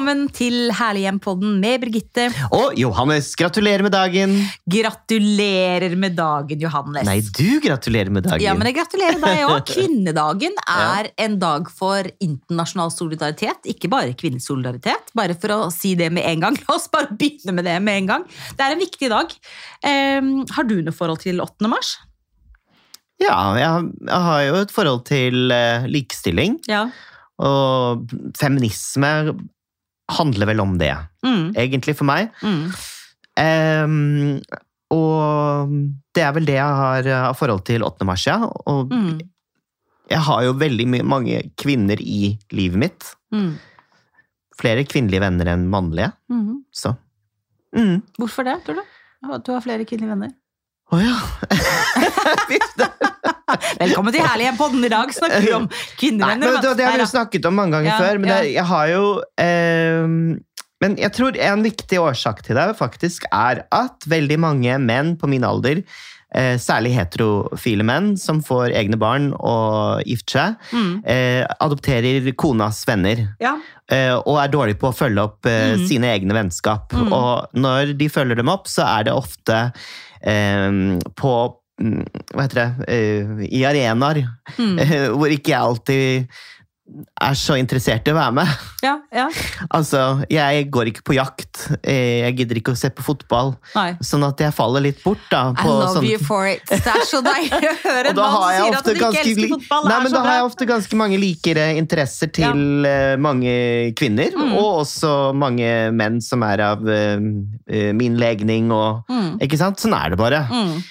Velkommen til Herlig hjem-podden med Birgitte. Og Johannes, gratulerer med dagen! Gratulerer med dagen, Johannes. Nei, du gratulerer med dagen. Ja, men jeg gratulerer deg òg. Kvinnedagen er en dag for internasjonal solidaritet, ikke bare kvinnesolidaritet. Bare for å si det med en gang. La oss bare begynne med det med en gang. Det er en viktig dag. Um, har du noe forhold til 8. mars? Ja, jeg, jeg har jo et forhold til uh, likestilling. Ja. Og feminisme handler vel om det, Mm. egentlig, for meg. Mm. Um, og det er vel det jeg har av forhold til 8. mars, ja. Og Mm. jeg har jo veldig mange kvinner i livet mitt. Mm. Flere kvinnelige venner enn mannlige, Mm. så mm. Hvorfor det, tror du? At du har flere kvinnelige venner? Å ja. Velkommen til Herlig hjem-podden. I dag snakker vi om Nei, kvinnevenner. men det, har vi jo snakket om mange ganger Ja, før, men ja. jeg har jo eh, Men jeg tror en viktig årsak til det faktisk er at veldig mange menn på min alder, eh, særlig heterofile menn som får egne barn og gifter seg, Mm. eh, adopterer konas venner. Ja. eh, og er dårlige på å følge opp eh, Mm. sine egne vennskap. Mm. Og når de følger dem opp, så er det ofte på mm, Hva heter det? eh, I arenaer Mm. hvor ikke jeg alltid er så interessert i å være med. ja, ja. Altså, jeg går ikke på jakt. eh, Jeg gidder ikke å se på fotball. Nei. Sånn at jeg faller litt bort, da. I love sånn- you for it. Det er så deilig å høre en mann sier at du han ikke ganske elsker fotball. Nei, men da har jeg ofte ganske mange likere interesser til ja. mange kvinner, Mm. og også mange menn som er av eh, eh, min legning og Mm. Ikke sant? Sånn er det bare. Mm.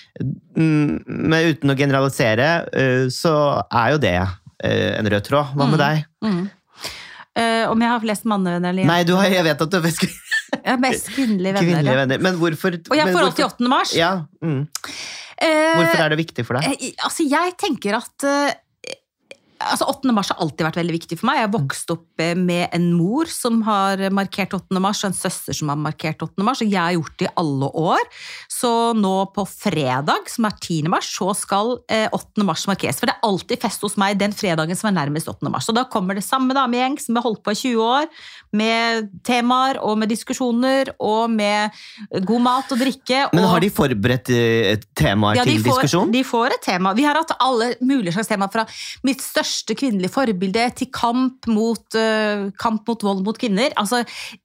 Mm, Men uten å generalisere, uh, så er jo det eh, en rød tråd. Hva med Mm. deg? Mm. Uh, om jeg har flest mannevenner eller Nei, du har, jeg vet at du har flest Jeg har mest kvinnelige venner. kvinnelige venner, men hvorfor Og jeg har forhold til 8. mars. Ja, mm. uh, Hvorfor er det viktig for deg? Uh, altså, jeg tenker at eh, Altså, 8. mars har alltid vært veldig viktig for meg. Jeg har vokst opp eh, med en mor som har markert 8. mars, og en søster som har markert 8. mars, og jeg har gjort det i alle år. Så nå på fredag, som er 10. mars, så skal eh, 8. mars markeres. For det er alltid fest hos meg den fredagen som er nærmest 8. mars. Og da kommer det samme damegjeng som har holdt på i 20 år, med temaer og med diskusjoner og med god mat og drikke. Men har de forberedt temaer et tema ja, de til får, diskusjon? De får et tema. Vi har hatt alle mulige slags temaer fra mitt største kvinnelige forbilde til kamp mot, uh, kamp mot vold mot kvinner. Altså,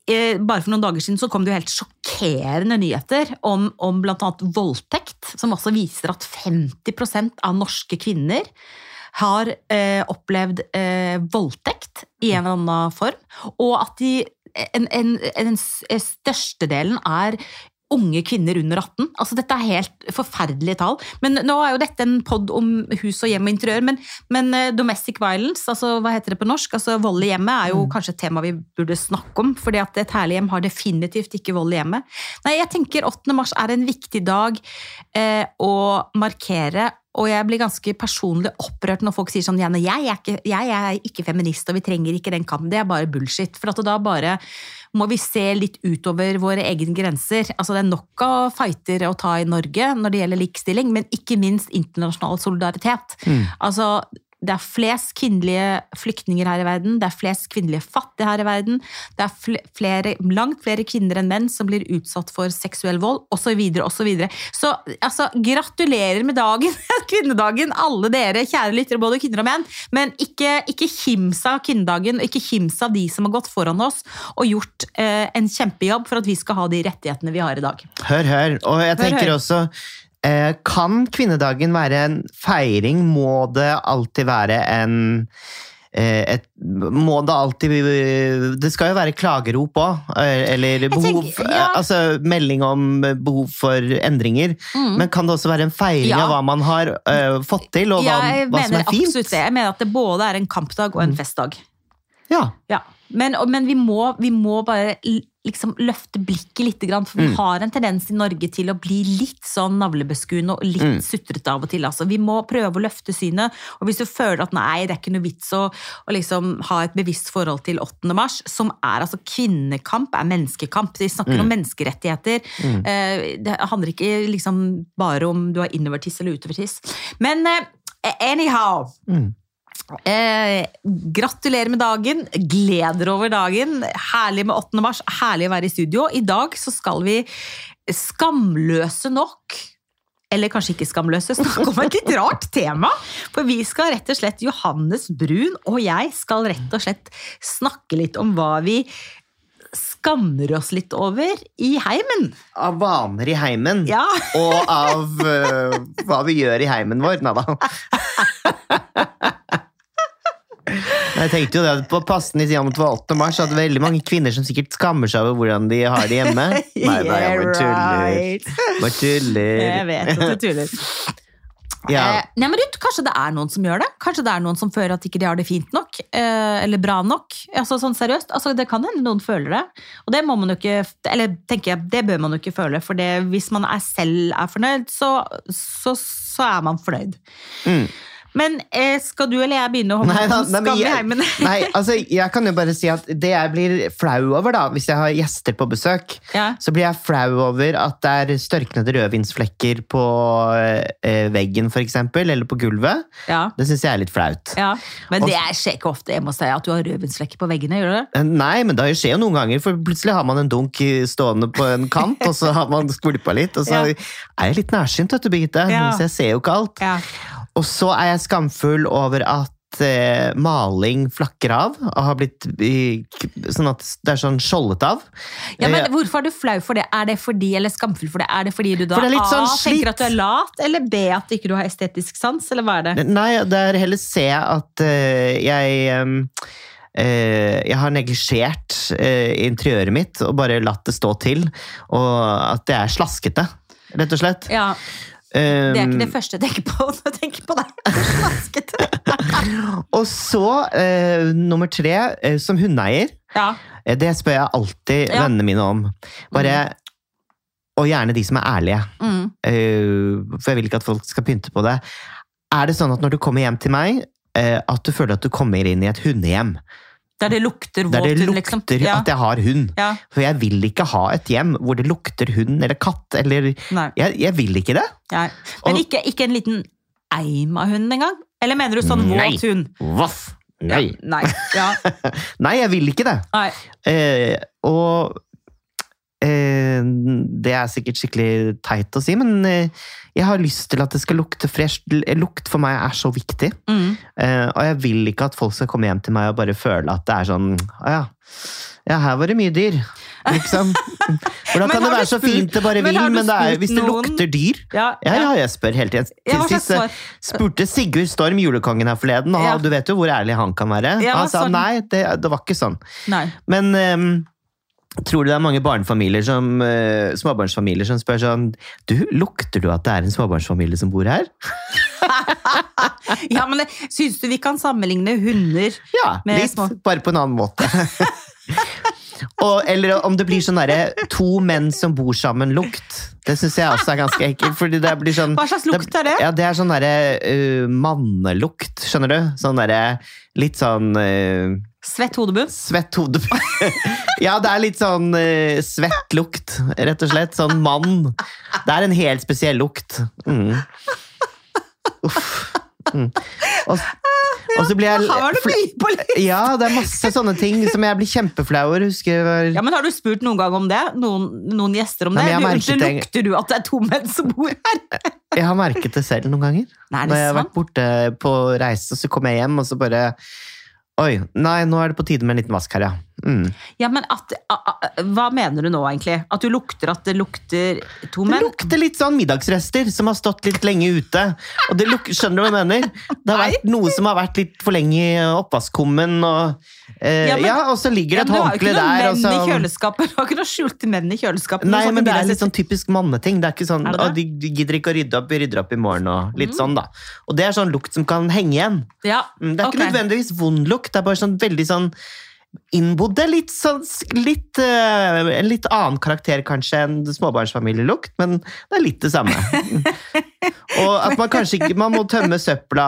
eh, bare for noen dager siden så kom det jo helt sjokkerende nyheter om, om bl.a. voldtekt, som også viser at 50% av norske kvinner har eh, opplevd eh, voldtekt i en eller annen form, og at de, en, en, en, en størstedelen er unge kvinner under 18. Altså, dette er helt forferdelige tall. Men nå er jo dette en pod om hus og hjem og interiør, men, men eh, domestic violence, altså hva heter det på norsk? Altså Vold i hjemmet er jo kanskje et tema vi burde snakke om, fordi at et herlig hjem har definitivt ikke vold i hjemmet. Nei, jeg tenker 8. mars er en viktig dag eh, å markere, og jeg blir ganske personlig opprørt når folk sier sånn Janne, jeg er ikke, jeg er ikke feminist, og vi trenger ikke den kampen. Det er bare bullshit. For at da bare må vi se litt utover våre egne grenser. Altså Det er nok av fighter å ta i Norge når det gjelder likestilling, men ikke minst internasjonal solidaritet. Altså det er flest kvinnelige flyktninger her i verden, det er flest kvinnelige fattige her i verden, det er flere, langt flere kvinner enn menn som blir utsatt for seksuell vold, osv. osv. Så, så altså, gratulerer med dagen, kvinnedagen, alle dere kjære lyttere, både kvinner og menn. Men ikke, ikke kims av kvinnedagen, ikke kims av de som har gått foran oss og gjort eh, en kjempejobb for at vi skal ha de rettighetene vi har i dag. Hør, hør. Og jeg Hør, tenker hør. også Kan kvinnedagen være en feiring? Må det alltid være en eh, et, må det alltid Det skal jo være klagerop òg, eller behov tenker- ja. Altså melding om behov for endringer. Mm. Men kan det også være en feiring Ja. av hva man har uh, fått til, og hva, hva som er fint? Jeg mener absolutt det. Jeg mener at det både er en kampdag og en festdag. Ja. Ja. Men, men vi, må, vi må bare liksom løfte blikket litt, for vi Mm. har en tendens i Norge til å bli litt sånn navlebeskuende og litt Mm. sutrete av og til. Altså. Vi må prøve å løfte synet. Og hvis du føler at nei, det er ikke noe vits å, å liksom ha et bevisst forhold til 8. mars, som er altså kvinnekamp, er menneskekamp. Vi snakker Mm. om menneskerettigheter. Mm. Eh, Det handler ikke liksom bare om du har innovertiss eller utovertiss. Men eh, anyhow Mm. Eh, gratulerer med dagen. Gleder over dagen. Herlig med 8. mars. Herlig å være i studio. I dag så skal vi skamløse nok eller kanskje ikke skamløse, snakke om et litt rart tema. For vi skal rett og slett, Johannes Brun og jeg skal rett og slett snakke litt om hva vi skammer oss litt over i heimen. Av vaner i heimen. Ja. Og av uh, hva vi gjør i heimen vår. Nei da. Jeg tenkte jo det På passen i siden det var 8. mars, hadde veldig mange kvinner som sikkert skammer seg over hvordan de har det hjemme. Nei, nei, jeg bare tuller. Bare tuller. Jeg vet at du tuller. Ja. Eh, nei, men Ruth, Kanskje det er noen som gjør det? Kanskje det er noen som føler at ikke de har det fint nok? Eh, eller bra nok? Altså sånn seriøst, altså, Det kan hende noen føler det. Og det må man jo ikke, eller tenker jeg, det bør man jo ikke føle. For det, hvis man er selv er fornøyd, så, så, så er man fornøyd. Mm. Men eh, skal du eller jeg begynne å holde Nei, da, nei, men jeg, heimen? nei, altså, jeg kan jo bare si at det jeg blir flau over, da, hvis jeg har gjester på besøk, Ja. så blir jeg flau over at det er størknede rødvinsflekker på eh, veggen, eksempel, eller på gulvet. Ja. Det syns jeg er litt flaut. ja. Men det er- skjer ikke ofte jeg må si, at du har rødvinsflekker på veggene? gjør du det? Eh, Nei, men det skjer jo noen ganger, for plutselig har man en dunk stående på en kant, og så har man skvulpa litt, og så Ja. er jeg litt nærsynt, vet du, Birgitte, Ja. så jeg ser jo ikke alt. Og så er jeg skamfull over at eh, maling flakker av, og har blitt sånn at det er sånn skjoldet av. Ja, men Eh, Hvorfor er du flau for det? Er det fordi, eller skamfull for det? Er det fordi du da litt sånn A, tenker at du er lat, eller B, at du ikke har estetisk sans, eller hva er det? Nei, det er heller se at eh, jeg jeg har neglisjert interiøret mitt og bare latt det stå til. Og at det er slaskete, rett og slett. Ja, Det er ikke det første jeg tenker på når jeg tenker på deg. Og så, eh, nummer tre, eh, som hundeeier. Ja. eh, Det spør jeg alltid Ja. vennene mine om. Bare, Og gjerne de som er ærlige. Mm. eh, for jeg vil ikke at folk skal pynte på det. Er det sånn at når du kommer hjem til meg, eh, at du føler at du kommer inn i et hundehjem? Der det lukter Der våt det hund, lukter liksom. Ja. at jeg har hund. Ja. For jeg vil ikke ha et hjem hvor det lukter hund eller katt. Eller, jeg, jeg vil ikke det. Nei. Men ikke, ikke en liten eim av hunden engang? Eller mener du sånn Nei. våt hund? Voff! Nei. Ja. Nei. Ja. Nei, jeg vil ikke det. Eh, og det er sikkert skikkelig teit å si, men eh, jeg har lyst til at det skal lukte fresht. Lukt for meg er så viktig. Mm. Eh, og jeg vil ikke at folk skal komme hjem til meg og bare føle at det er sånn Å ja, ja her var det mye dyr. Liksom. Hvordan kan det være så fint det bare vil, men, men det er, hvis det noen- lukter dyr Ja, Ja, ja, jeg spør hele tiden. Til sist spurte Sigurd Storm, julekongen her forleden, og Ja. du vet jo hvor ærlig han kan være. Ja, han sa nei, det, det var ikke sånn. Nei. Men ehm, tror du det er mange barnefamilier som, uh, småbarnsfamilier som spør sånn Du, lukter du at det er en småbarnsfamilie som bor her? Ja, men Syns du vi kan sammenligne hunder Ja, Med litt, små- bare på en annen måte. Og, eller om det blir sånn derre to menn som bor sammen-lukt. Det syns jeg også er ganske ekkelt. Fordi det blir sånn Hva slags lukt er det? Ja, det er sånn derre uh, mannelukt, skjønner du? Sånn derre litt sånn uh, Svett hodebunn? Svett hodebunn. Ja, det er litt sånn uh, svett lukt, rett og slett. Sånn mann. Det er en helt spesiell lukt. Mm. Uff. Mm. Og, og så blir jeg Har du mye på litt? Ja, det er masse sånne ting som jeg blir kjempeflau over. Ja, men Har du spurt noen gang om det? Noen, noen gjester om Nei, det? men Du, unnskyld, lukter du at det er to menn som bor her? Jeg har merket det selv noen ganger. Nei, Når jeg har vært borte på reise, så kommer jeg hjem, og så bare Oi, nei, nå er det på tide med en liten vask her, ja. Mm. Ja, men at, a, a, Hva mener du nå, egentlig? At du lukter at det lukter to Det lukter litt sånn middagsrester som har stått litt lenge ute. Og det luk skjønner du hva jeg mener? Det har vært noe som har vært litt for lenge i oppvaskkummen, og eh, Ja, ja, og så ligger det et håndkle der. du har ikke noen menn i kjøleskapet. Du har ikke noen skjulte menn i kjøleskapet. nei, men det er litt sånn typisk manneting. Det er ikke sånn Er det det? de, de gidder ikke å rydde opp, vi rydder opp i morgen, og litt Mm. sånn, da. Og det er sånn lukt som kan henge igjen. Ja, Mm, Det er okay. ikke nødvendigvis vond lukt, det er bare sånn veldig sånn innbodde. Litt sånn litt, uh, En litt annen karakter kanskje enn småbarnsfamilielukt, men det er litt det samme. og at man kanskje ikke Man må tømme søpla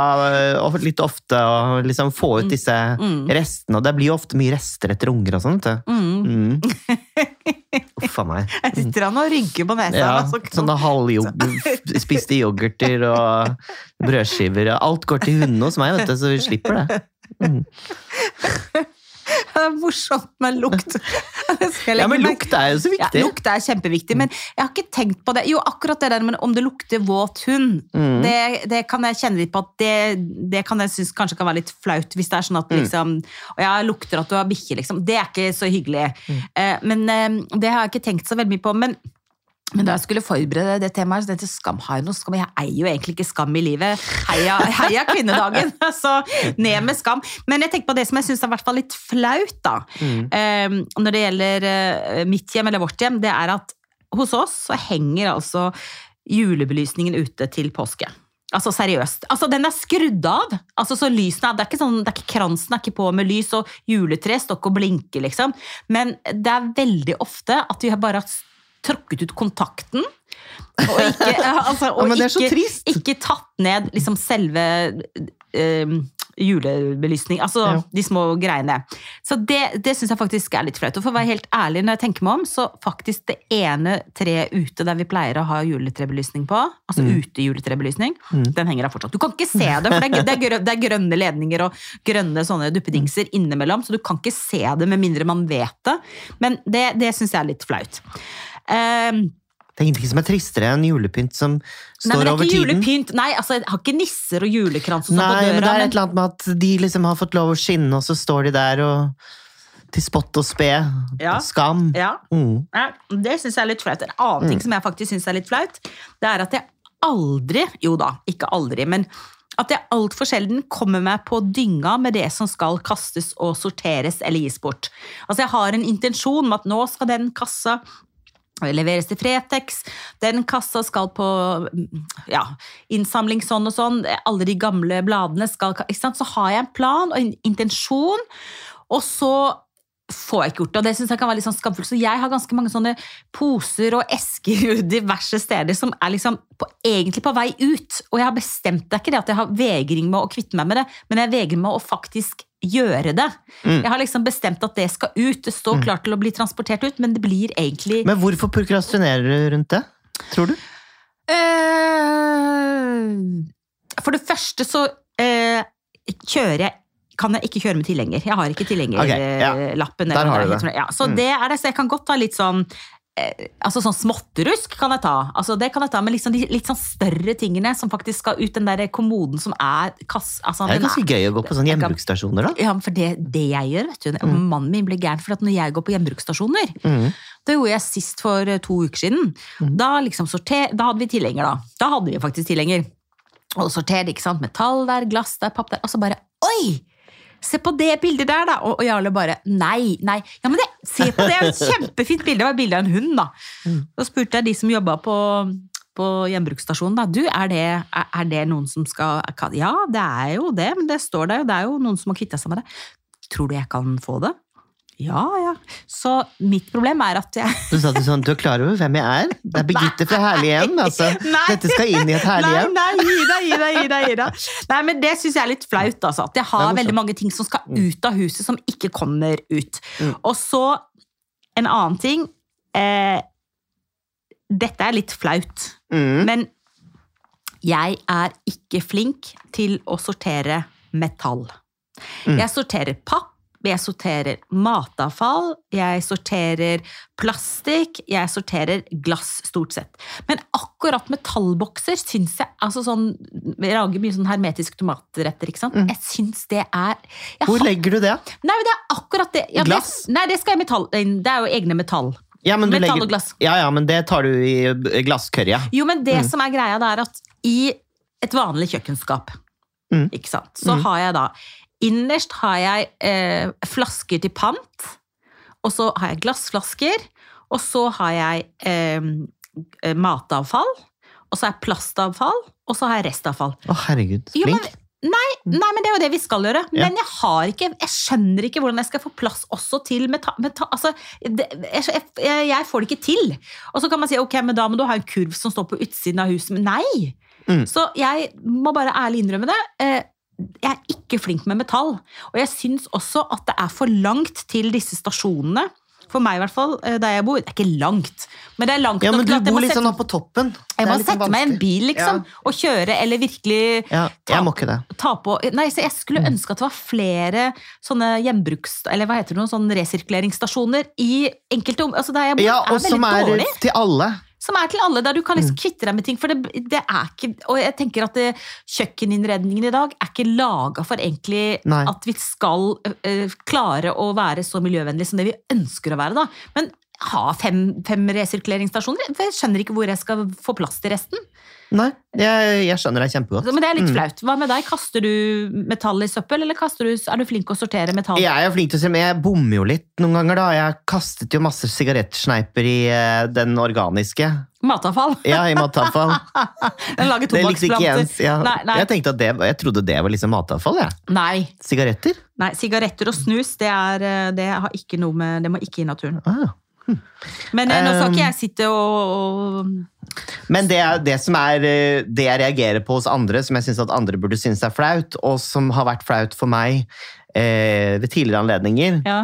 eh, litt ofte og liksom få ut disse Mm. restene. Og det blir jo ofte mye rester etter unger og sånt. Mm. Mm. Uff a meg. Jeg sitter han og rynker på nesa. Ja, altså. sånne halvspiste spiste yoghurter og brødskiver. Alt går til hundene hos meg, vet du, så vi slipper det. Mm. Det er morsomt med lukt. Ja, men lukt er jo så Ja, viktig. lukt er kjempeviktig, men jeg har ikke tenkt på det. Jo, akkurat det der men om det lukter våt hund, Mm. det, det kan jeg kjenne litt på at det, det kan jeg synes kanskje kan være litt flaut. Hvis det er sånn at Mm. liksom Og jeg lukter at du har bikkje, liksom. Det er ikke så hyggelig. Mm. Eh, men eh, det har jeg ikke tenkt så veldig mye på. men men da jeg skulle forberede det temaet, så tenkte jeg skam, har jeg noe skam? Jeg eier jo egentlig ikke skam i livet. Heia, heia kvinnedagen! Så ned med skam. Men jeg tenker på det som jeg syns er hvert fall litt flaut, da. Mm. Eh, når det gjelder eh, mitt hjem, eller vårt hjem, det er at hos oss så henger altså julebelysningen ute til påske. Altså seriøst. Altså Den er skrudd av. Altså så lysene, det er ikke sånn, det er ikke Kransen er ikke på med lys, og juletre står ikke og blinker, liksom. Men det er veldig ofte at vi har bare tråkket ut kontakten. Og ikke, altså, og Ja, ikke, ikke tatt ned liksom selve eh, julebelysning. Altså Ja. de små greiene. Så det, det syns jeg faktisk er litt flaut. Og for å være helt ærlig, når jeg tenker meg om, så faktisk det ene treet ute der vi pleier å ha juletrebelysning på, altså Mm. utejuletrebelysning, den henger der fortsatt. Du kan ikke se det, for det er, det, er grø, det er grønne ledninger og grønne sånne duppedingser innimellom, så du kan ikke se det med mindre man vet det. Men det, det syns jeg er litt flaut. Ehm, Det er ingenting som er tristere enn julepynt som Nei, men står det er over ikke tiden. julepynt. Nei, altså, jeg har ikke nisser og julekrans og sånn Nei, på døra. men det er men- et eller annet med at de liksom har fått lov å skinne, og så står de der og til spott og spe. Ja. Skam. Ja, Mm. ja, det syns jeg er litt flaut. En annen ting som jeg faktisk syns er litt flaut, det er at jeg aldri, jo da, ikke aldri, men at jeg altfor sjelden kommer meg på dynga med det som skal kastes og sorteres eller gis bort. Altså Jeg har en intensjon med at nå skal den kassa leveres til Fretex, den kassa skal på ja, innsamling sånn og sånn, alle de gamle bladene skal? Så har jeg en plan og en intensjon, og så får jeg ikke gjort det, og det synes jeg kan være litt sånn skamfullt. Så jeg har ganske mange sånne poser og esker diverse steder som er liksom på, egentlig på vei ut. Og jeg har bestemt det ikke det at jeg har vegring med å kvitte meg med det, men jeg vegrer meg å faktisk gjøre det. Mm. Jeg har liksom bestemt at det skal ut. Det står klart til å bli transportert ut, men det blir egentlig Men hvorfor prokrastinerer du rundt det? Tror du? Eh, For det første så eh, kjører jeg kan jeg ikke kjøre med tilhenger. Jeg har ikke ja. tilhengerlappen. Der har du det. Ja, så Mm. det er det, så jeg kan godt ta litt sånn Altså sånn småtterusk kan jeg ta. Altså det kan jeg ta, Men liksom de litt sånn større tingene som faktisk skal ut den der kommoden som er kass... Altså, Det er ganske gøy å gå på sånne gjenbruksstasjoner, da. Ja, for det, det jeg gjør, vet du Mannen min blir gæren for at når jeg går på gjenbruksstasjoner Mm. Det gjorde jeg sist for eh, to uker siden. Da, liksom sorter, da hadde vi tilhenger, da. Da hadde vi faktisk tilhenger. Og sorterte, ikke sant. Metall der, glass der, papp der. Og så bare Oi! Se på det bildet der, da! Og, og Jarle bare Nei, nei. Ja, men det, se på det! Et kjempefint bilde. Det var bilde av en hund, da. Så spurte jeg de som jobba på, på gjenbruksstasjonen, da. Du, er det, er, er det noen som skal Ja, det er jo det, men det står der jo. Det er jo noen som har kvitta seg med det. Tror du jeg kan få det? Ja, ja. Så mitt problem er at jeg Du sa det sånn, du er klar over hvem jeg er? Det er Birgitte fra Herlighjem. Altså, Nei. dette skal inn i et herlighjem. Nei, nei, gi deg, gi deg, gi deg, gi deg. Nei, men det syns jeg er litt flaut, altså. At jeg har veldig mange ting som skal ut av huset, som ikke kommer ut. Mm. Og så en annen ting. Eh, dette er litt flaut, Mm. men jeg er ikke flink til å sortere metall. Mm. Jeg sorterer papp. Jeg sorterer matavfall, jeg sorterer plastikk, jeg sorterer glass, stort sett. Men akkurat metallbokser syns jeg altså sånn, Vi lager mye sånn hermetisk tomatretter, ikke sant? Jeg syns det er Mm. Hvor har- legger du det? Nei, det er akkurat det. Ja, Glass? Det, nei, det skal jeg metall. Det er jo egne metall. Ja, men du Metall legger- og glass. Ja, ja, men det tar du i glasskørja. Jo, men Mm. det som er greia, det er at i et vanlig kjøkkenskap, Mm. så Mm. har jeg da Innerst har jeg eh, flasker til pant, og så har jeg glassflasker, og så har jeg eh, eh, matavfall, og så har jeg plastavfall, og så har jeg restavfall. Å, herregud. Jo, men, nei, nei, men det er jo det vi skal gjøre. Ja. Men jeg har ikke, jeg skjønner ikke hvordan jeg skal få plass også til metall. meta, altså, jeg, jeg, jeg får det ikke til. Og så kan man si ok, men da må du ha en kurv som står på utsiden av huset. Men nei! Mm. Så jeg må bare ærlig innrømme det. Jeg er ikke flink med metall. Og jeg syns også at det er for langt til disse stasjonene For meg, i hvert fall, eh, der jeg bor. Det er ikke langt, men det er langt Ja, nok men til du at jeg bor må sette, sånn på toppen. Jeg må sånn sette meg i en bil, liksom, og kjøre, eller virkelig Ja, ja, jeg må ikke det. ta på Nei, så jeg skulle Mm. ønske at det var flere sånne gjenbruks... Eller hva heter det, noen sånne resirkuleringsstasjoner i enkelte om... Altså, der jeg bor, Ja, er og som er til alle. Som er til alle, der du kan Mm. liksom kvitte deg med ting. For det, det er ikke Og jeg tenker at det, kjøkkeninnredningen i dag er ikke laga for egentlig Nei. at vi skal uh, klare å være så miljøvennlige som det vi ønsker å være, da. Men ha fem, fem resirkuleringsstasjoner? For Jeg skjønner ikke hvor jeg skal få plass til resten. Nei, jeg, jeg skjønner deg kjempegodt. Men det er litt Mm. flaut. Hva med deg? Kaster du metall i søppel, eller du, er du flink til å sortere metall? Jeg er flink til å se, men jeg bommer jo litt noen ganger. da. Jeg kastet jo masse sigarettsneiper i eh, den organiske. Matavfall? Ja, i matavfall. Den lager tobakksplanter. Ja. Nei, nei. Jeg tenkte at det, jeg trodde det var liksom matavfall. jeg. Nei. Sigaretter? Nei, sigaretter og snus, det, er, eh, det har ikke noe med Det må ikke i naturen. Ah. Men eh, nå skal ikke jeg sitte og, og Men det, det som er eh, det jeg reagerer på hos andre, som jeg syns at andre burde synes er flaut, og som har vært flaut for meg eh, ved tidligere anledninger, Ja.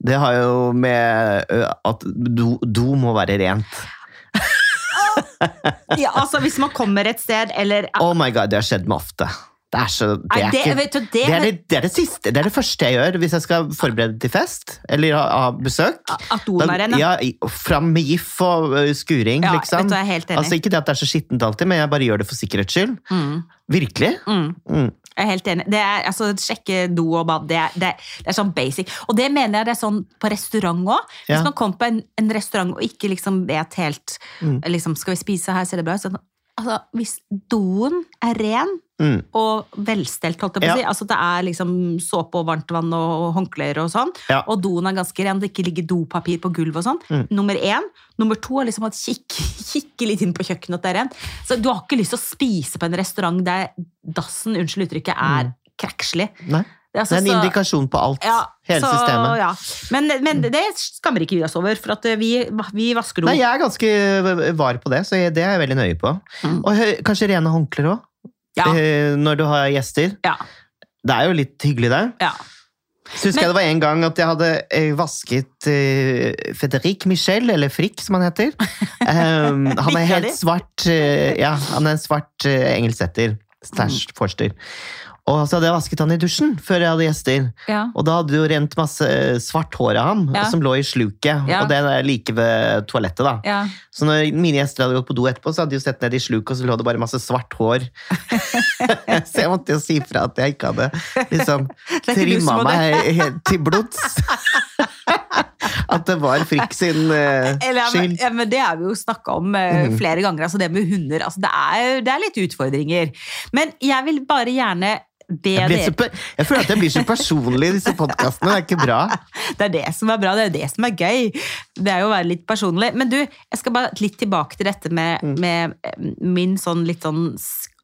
det har jo med at do, do må være rent. ja, altså hvis man kommer et sted, eller Oh my god, det har skjedd meg ofte. Det er, så, det, er det, ikke, det, det, er det, det er det siste, det er det første jeg gjør hvis jeg skal forberede til fest, eller ha, ha besøk. At doen er ren, ja. Fram med gif og skuring, Ja, liksom. Altså Ikke det at det er så skittent alltid, men jeg bare gjør det for sikkerhets skyld. Mm, Virkelig. mm. Mm. Jeg er helt enig. Det er, altså, sjekke do og bad, det er, det, er, det er sånn basic. Og det mener jeg det er sånn på restaurant òg. Hvis Ja. man kommer på en, en restaurant og ikke liksom vet helt Mm. liksom, Skal vi spise her, ser det bra ut? Sånn, altså, hvis doen er ren Mm. og velstelt, holdt jeg på å Ja. altså det er liksom såpe og varmtvann og håndklær og sånn, Ja. og doen er ganske ren, det ikke ligger dopapir på gulvet og sånn. Mm. Nummer én. Nummer to er liksom at kikke, kikk litt inn på kjøkkenet at det er rent. Så du har ikke lyst til å spise på en restaurant der dassen, unnskyld uttrykket, er Mm. krekslig. Nei. Det er, altså Det er en så- indikasjon på alt. ja, hele så, systemet. Ja. Men, men det skammer ikke vi oss over, for at vi, vi vasker do. Nei, jeg er ganske var på det, så det er jeg veldig nøye på. Mm. Og kanskje rene håndklær òg, Ja. når du har gjester. Ja. Det er jo litt hyggelig, det. Ja. Så husker jeg det var en gang at jeg hadde eh, vasket uh, Fredrik Michel, eller Frick som han heter. Um, han er helt svart uh, Ja, han er en svart uh, engelsetter. Mm. forster. Og så hadde jeg vasket han i dusjen før jeg hadde gjester. Ja. Og da hadde det jo rent masse svart hår av ham, Ja. som lå i sluket. Ja. Og det er like ved toalettet, da. Ja. Så når mine gjester hadde gått på do etterpå, så hadde de jo sett ned i sluket, og så lå det bare masse svart hår. så jeg måtte jo si fra at jeg ikke hadde liksom du trimma meg helt til blods. at det var Frikk sin uh, Eller, ja, men, skyld. ja, men det har vi jo snakka om uh, flere ganger. Altså det med hunder. Altså det, er, det er litt utfordringer. Men jeg vil bare gjerne be Jeg, blir så, jeg føler at jeg blir så personlig i disse podkastene. Det er ikke bra. Det er det som er bra, det er det som er gøy. Det er jo å være litt personlig. Men du, jeg skal bare litt tilbake til dette med, Mm. med eh, min sånn litt sånn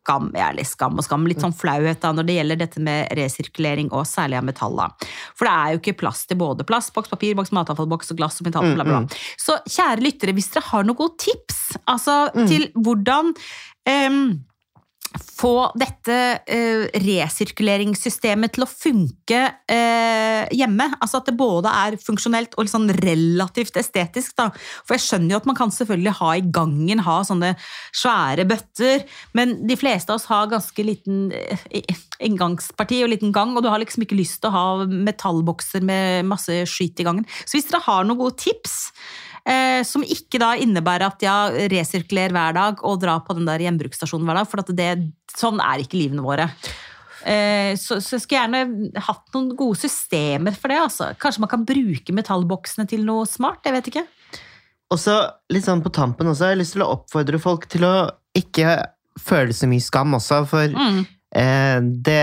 skam, ja, eller skam og skam, litt sånn flauhet da, når det gjelder dette med resirkulering og særlig av metaller. For det er jo ikke plass til både plastboks, papirboks, matavfallboks og glass og metall, bla, bla. Mm, Så kjære lyttere, hvis dere har noen gode tips altså, Mm. til hvordan em, få dette eh, resirkuleringssystemet til å funke eh, hjemme. Altså at det både er funksjonelt og sånn relativt estetisk. Da. For jeg skjønner jo at man kan selvfølgelig ha i gangen ha sånne svære bøtter, men de fleste av oss har ganske liten eh, inngangsparti og liten gang, og du har liksom ikke lyst til å ha metallbokser med masse skyt i gangen. Så hvis dere har noen gode tips Eh, som ikke da innebærer at ja, resirkuler hver dag og dra på den der gjenbruksstasjonen hver dag, for at det, sånn er ikke livene våre. Eh, så, så jeg skulle gjerne hatt noen gode systemer for det. Altså. Kanskje man kan bruke metallboksene til noe smart? Jeg vet ikke. Og så litt sånn på tampen også, jeg har lyst til å oppfordre folk til å ikke føle så mye skam også, for Mm. eh, det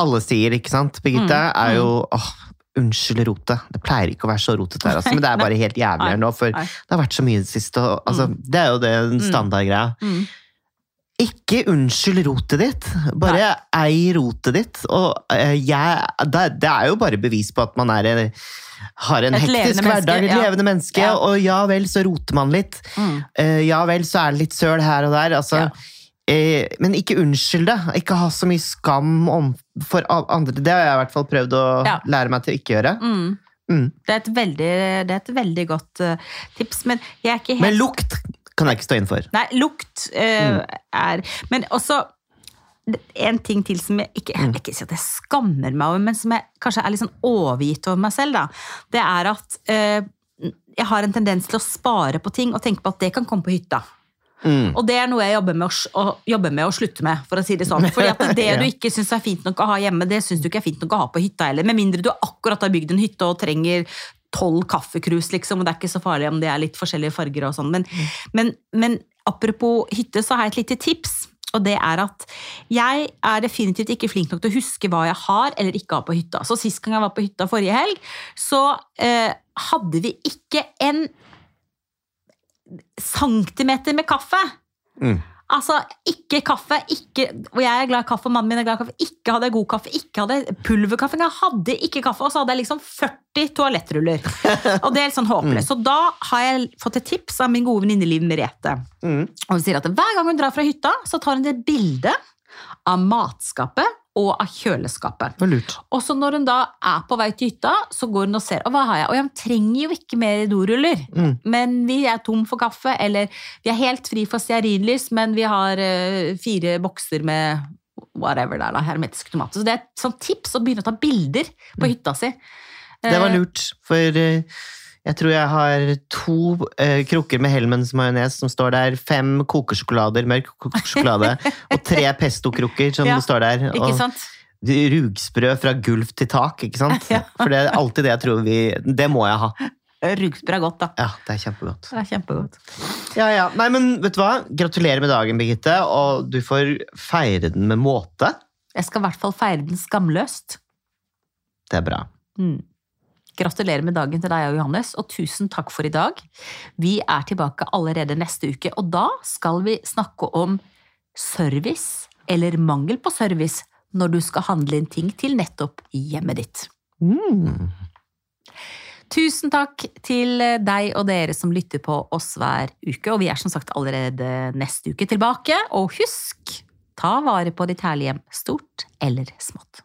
alle sier, ikke sant, Birgitte, Mm, er jo åh, unnskyld rotet. Det pleier ikke å være så rotete her, altså, men det er bare helt jævlig her nå, for Nei. det har vært så mye i det siste, og altså, det er jo det Mm. standardgreia. Mm. Ikke unnskyld rotet ditt, bare ei rotet ditt. Og uh, jeg, det, det er jo bare bevis på at man er en, har en Et hektisk hverdag, et ja. levende menneske, Ja. og ja vel, så roter man litt. Mm. Uh, ja vel, så er det litt søl her og der. Altså, Ja. Eh, men ikke unnskyld det. Ikke ha så mye skam om, for andre. Det har jeg i hvert fall prøvd å Ja. lære meg til å ikke gjøre. Mm. Mm. Det, er et veldig, det er et veldig godt uh, tips, men jeg er ikke helt Men lukt kan jeg ikke stå inn for. Nei, lukt eh, er Men også en ting til som jeg ikke Jeg ikke si at jeg skammer meg over, men som jeg kanskje er litt sånn overgitt over meg selv, da. Det er at uh, jeg har en tendens til å spare på ting og tenke på at det kan komme på hytta. Mm. Og det er noe jeg jobber med å, å, jobber med å slutte med, for å si det sånn. Fordi at det Ja. du ikke syns er fint nok å ha hjemme, det syns du ikke er fint nok å ha på hytta heller. Med mindre du akkurat har bygd en hytte og trenger tolv kaffekrus, liksom. Og det er ikke så farlig om det er litt forskjellige farger og sånn. Men, men, men apropos hytte, så har jeg et lite tips. Og det er at jeg er definitivt ikke flink nok til å huske hva jeg har eller ikke har på hytta. Så sist gang jeg var på hytta forrige helg, så eh, hadde vi ikke en centimeter med kaffe. Mm. Altså, ikke kaffe, ikke, og jeg er glad i kaffe, og mannen min er glad i kaffe. Ikke hadde jeg god kaffe, ikke hadde jeg pulverkaffe. Jeg hadde ikke kaffe, og så hadde jeg liksom 40 toalettruller. Og det er litt sånn håpløst. Så da har jeg fått et tips av min gode venninne Liv Merete. Mm. Og hun sier at hver gang hun drar fra hytta, så tar hun et bilde av matskapet og av kjøleskapet. Det var lurt. Og så når hun da er på vei til hytta, så går hun og ser. Og hva har jeg? Og jeg trenger jo ikke mer doruller. Mm. Men vi er tom for kaffe, eller vi er helt fri for stearinlys, men vi har uh, fire bokser med whatever det er, da, hermetisk tomat. Så det er et sånt tips å begynne å ta bilder på hytta si. Mm. Det var Eh, lurt, for eh, jeg tror jeg har to uh, krukker med Hellmans majones som står der, fem kokesjokolader, mørk kokesjokolade, og tre pesto-krukker som Ja, står der. Ikke og sant? rugsprø fra gulv til tak, ikke sant? Ja. For det er alltid det jeg tror vi Det må jeg ha. Rugsprø er godt, da. Ja, det er kjempegodt. Det er kjempegodt. Ja, ja. Nei, men vet du hva? Gratulerer med dagen, Birgitte, og du får feire den med måte. Jeg skal i hvert fall feire den skamløst. Det er bra. Mm. Gratulerer med dagen til deg og Johannes, og tusen takk for i dag. Vi er tilbake allerede neste uke, og da skal vi snakke om service, eller mangel på service, når du skal handle inn ting til nettopp hjemmet ditt. Mm. Tusen takk til deg og dere som lytter på oss hver uke, og vi er som sagt allerede neste uke tilbake. Og husk, ta vare på ditt herlige hjem, stort eller smått.